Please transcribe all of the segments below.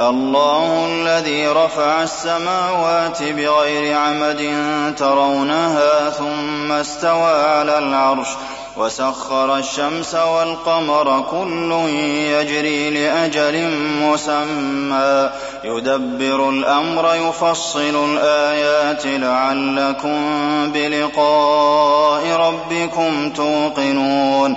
الله الذي رفع السماوات بغير عمد ترونها ثم استوى على العرش وسخر الشمس والقمر كل يجري لأجل مسمى. يدبر الأمر يفصل الآيات لعلكم بلقاء ربكم توقنون.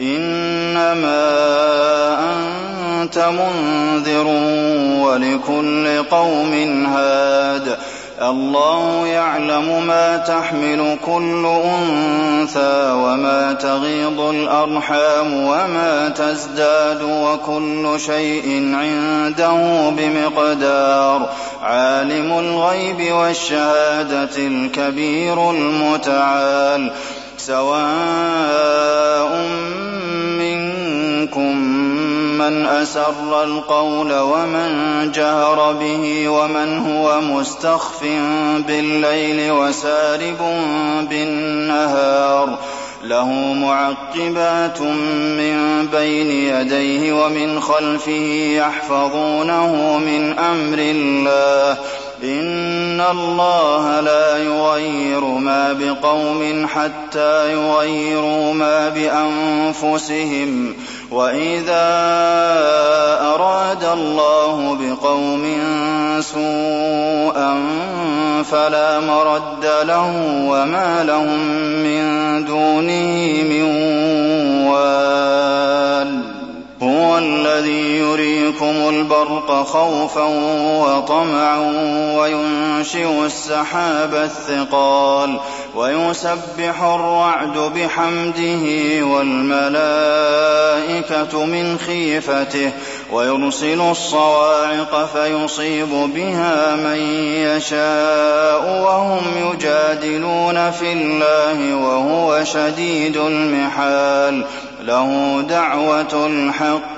إنما أنت منذر ولكل قوم هاد. الله يعلم ما تحمل كل أنثى وما تغيض الأرحام وما تزداد وكل شيء عنده بمقدار. عالم الغيب والشهادة الكبير المتعال. سواء من أسر القول ومن جهر به ومن هو مستخف بالليل وسارب بالنهار له معقبات من بين يديه ومن خلفه يحفظونه من أمر الله إن الله لا يغير ما بقوم حتى يغيروا ما بأنفسهم وإذا أراد الله بقوم سوءا فلا مرد له وما لهم من دونه من وال هو الذي يريكم البرق خوفا وطمعا وينشئ السحاب الثقال ويسبح الرعد بحمده والملائكة من خيفته ويرسل الصواعق فيصيب بها من يشاء وهم يجادلون في الله وهو شديد المحال له دعوة الحق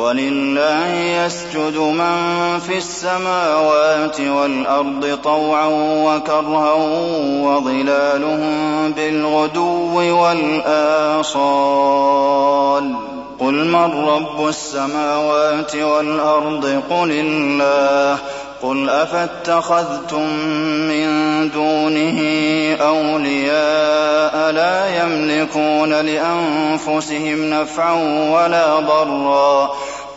ولله يسجد من في السماوات والأرض طوعا وكرها وظلالهم بالغدو والآصال. من رب السماوات والأرض؟ قل الله. قل أفاتخذتم من دونه أولياء لا يملكون لأنفسهم نفعا ولا ضرا.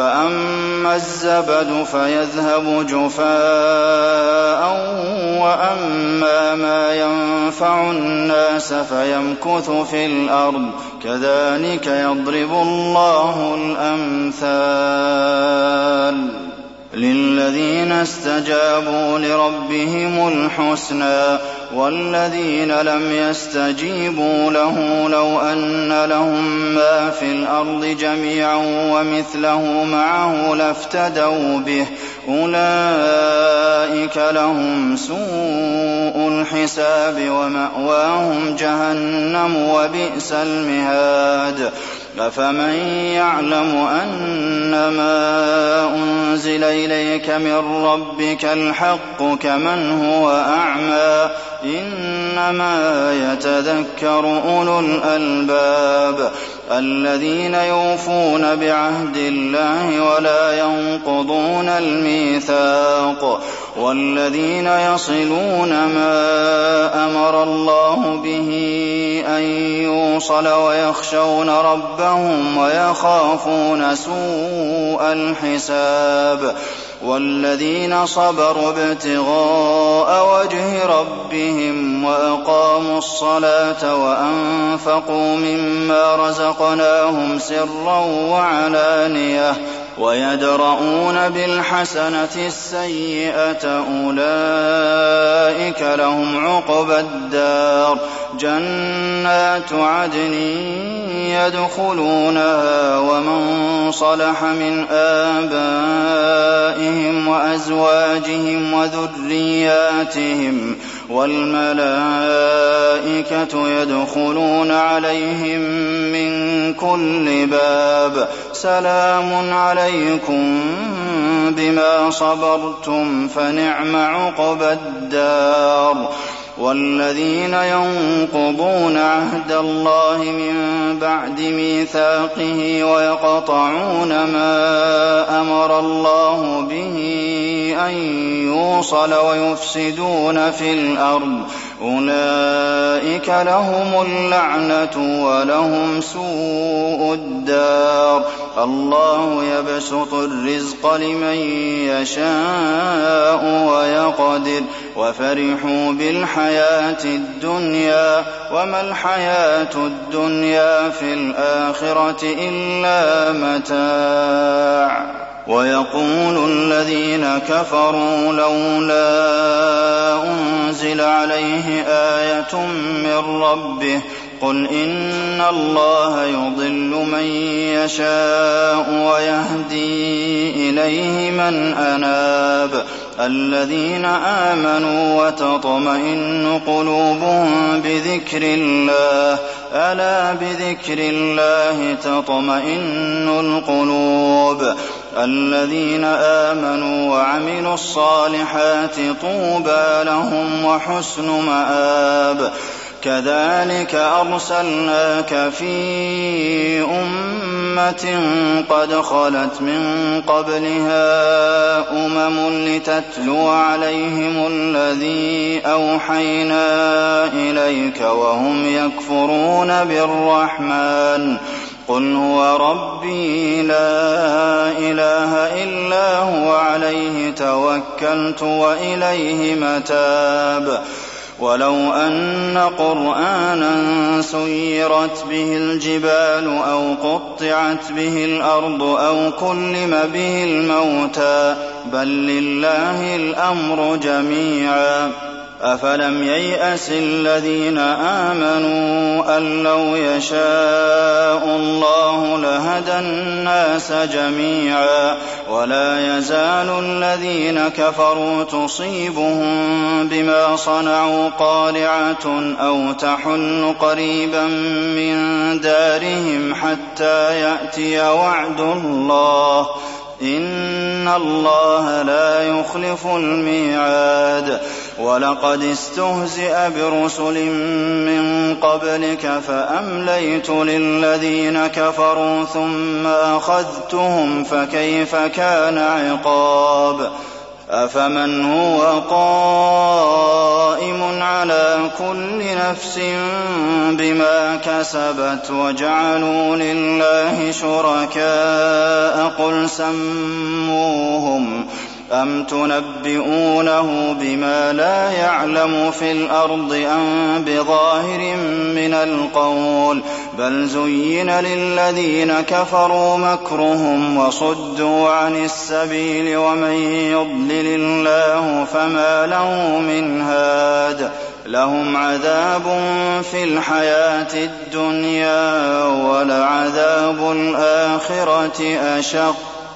فأما الزبد فيذهب جفاء وأما ما ينفع الناس فيمكث في الأرض. كذلك يضرب الله الأمثال للذين استجابوا لربهم الحسنى. والذين لم يستجيبوا له لو أن لهم ما في الأرض جميعا ومثله معه لافتدوا به. أولئك لهم سوء الحساب ومأواهم جهنم وبئس المهاد. أفمن يعلم أنما أنزل إليك من ربك الحق كمن هو أعمى إنما يتذكر أولو الألباب الذين يوفون بعهد الله ولا ينقضون الميثاق والذين يصلون ما أمر الله به أن يوصل ويخشون ربهم ويخافون سوء الحساب والذين صبروا ابتغاء وجه ربهم وأقاموا الصلاة وأنفقوا مما رزقناهم سرا وعلانية ويدرؤون بالحسنة السيئة أولئك لهم عقبى الدار. جنات عدن يدخلونها ومن صلح من آبائهم وأزواجهم وذرياتهم والملائكة يدخلون عليهم من كل باب. سلام عليكم بما صبرتم فنعم عقبى الدار. والذين ينقضون عهد الله من بعد ميثاقه ويقطعون ما أمر الله به أن يوصل ويفسدون في الأرض أولئك لهم اللعنة ولهم سوء الدار. الله يبسط الرزق لمن يشاء ويقدر. وفرحوا بالحياة الدنيا. وما الحياة الدنيا في الآخرة إلا متاع. ويقول الذين كفروا لولا أنزل عليه آية من ربه قل إن الله يضل من يشاء ويهدي إليه من أناب الذين آمنوا وتطمئن قلوبهم بذكر الله ألا بذكر الله تطمئن القلوب الذين آمنوا وعملوا الصالحات طوبى لهم وحسن مآب. كذلك أرسلناك في أمة قد خلت من قبلها أمم لتتلو عليهم الذي أوحينا إليك وهم يكفرون بالرحمن. قل هو ربي لا إله إلا هو عليه توكلت وإليه متاب. وَلَوْ أَنَّ قُرْآنًا سُيِّرَتْ بِهِ الْجِبَالُ أَوْ قُطِّعَتْ بِهِ الْأَرْضُ أَوْ كُلِّمَ بِهِ الْمَوْتَىٰ بَل لِّلَّهِ الْأَمْرُ جَمِيعًا. أَفَلَمْ يَيْأَسِ الَّذِينَ آمَنُوا أَن لَّوْ يَشَاءُ اللَّهُ لَهَدَى النَّاسَ جَمِيعًا ۗ وَلَا يَزَالُ الَّذِينَ كَفَرُوا تُصِيبُهُم بِمَا صَنَعُوا قَارِعَةٌ أَوْ تَحُلُّ قَرِيبًا مِّن دَارِهِمْ حَتَّىٰ يَأْتِيَ وَعْدُ اللَّهِ إِنَّ اللَّهَ لَا يُخْلِفُ الْمِيعَادَ وَلَقَدِ اسْتُهْزِئَ بِرُسُلٍ مِّن قَبْلِكَ فَأَمْلَيْتُ لِلَّذِينَ كَفَرُوا ثُمَّ أَخَذْتُهُمْ فَكَيْفَ كَانَ عِقَابِ؟ أَفَمَنْ هُوَ قَائِمٌ عَلَىٰ كُلِّ نَفْسٍ بِمَا كَسَبَتْ وَجَعَلُوا لِلَّهِ شُرَكَاءَ؟ قُلْ سَمُّوهُمْ أَمْ تُنَبِّئُونَهُ بِمَا لَا يَعْلَمُ فِي الْأَرْضِ أَم بِظَاهِرٍ مِّنَ الْقَوْلِ ۗ بَلْ زُيِّنَ لِلَّذِينَ كَفَرُوا مَكْرُهُمْ وَصُدُّوا عَنِ السَّبِيلِ ۗ وَمَن يُضْلِلِ اللَّهُ فَمَا لَهُ مِنْ هَادٍ لَّهُمْ عَذَابٌ فِي الْحَيَاةِ الدُّنْيَا ۖ وَلَعَذَابُ الْآخِرَةِ أَشَقُّ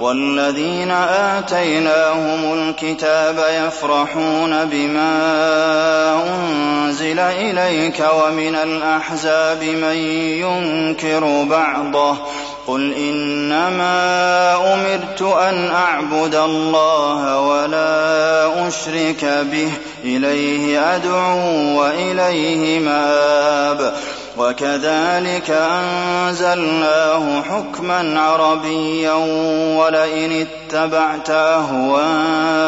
وَالَّذِينَ آتَيْنَاهُمُ الْكِتَابَ يَفْرَحُونَ بِمَا أُنزِلَ إِلَيْكَ وَمِنَ الْأَحْزَابِ مَن يُنكِرُ بَعْضَهُ ۚ قُلْ إِنَّمَا أُمِرْتُ أَنْ أَعْبُدَ اللَّهَ وَلَا أُشْرِكَ بِهِ ۚ إِلَيْهِ أَدْعُو وَإِلَيْهِ مَآبِ وَكَذَٰلِكَ أَنزَلْنَاهُ حُكْمًا عَرَبِيًّا ۚ وَلَئِنِ اتَّبَعْتَ أَهْوَاءَهُم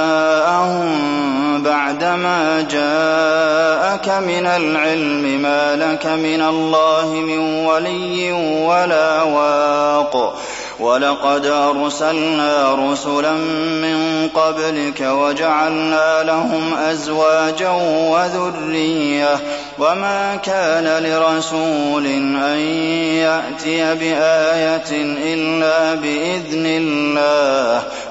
بَعْدَمَا جَاءَكَ مِنَ الْعِلْمِ مَا لَكَ مِنَ اللَّهِ مِن وَلِيٍّ وَلَا وَاقٍ وَلَقَدْ أَرْسَلْنَا رُسُلًا مِّن قَبْلِكَ وَجَعَلْنَا لَهُمْ أَزْوَاجًا وَذُرِّيَّةً ۚ وَمَا كَانَ لِرَسُولٍ أَن يَأْتِيَ بِآيَةٍ إِلَّا بِإِذْنِ اللَّهِ ۗ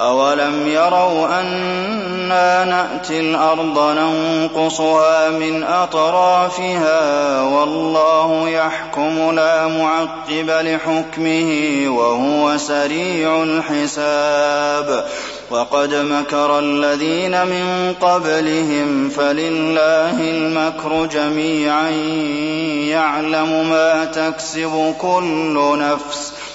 أَوَلَمْ يَرَوْا أَنَّا نَأْتِي الْأَرْضَ نَنقُصُهَا مِنْ أَطْرَافِهَا ۚ وَاللَّهُ يَحْكُمُ لَا مُعَقِّبَ لِحُكْمِهِ ۚ وَهُوَ سَرِيعُ الْحِسَابِ وَقَدْ مَكَرَ الَّذِينَ مِن قَبْلِهِمْ ۖ فَلِلَّهِ الْمَكْرُ جَمِيعًا ۖ يَعْلَمُ مَا تَكْسِبُ كُلُّ نَفْسٍ ۗ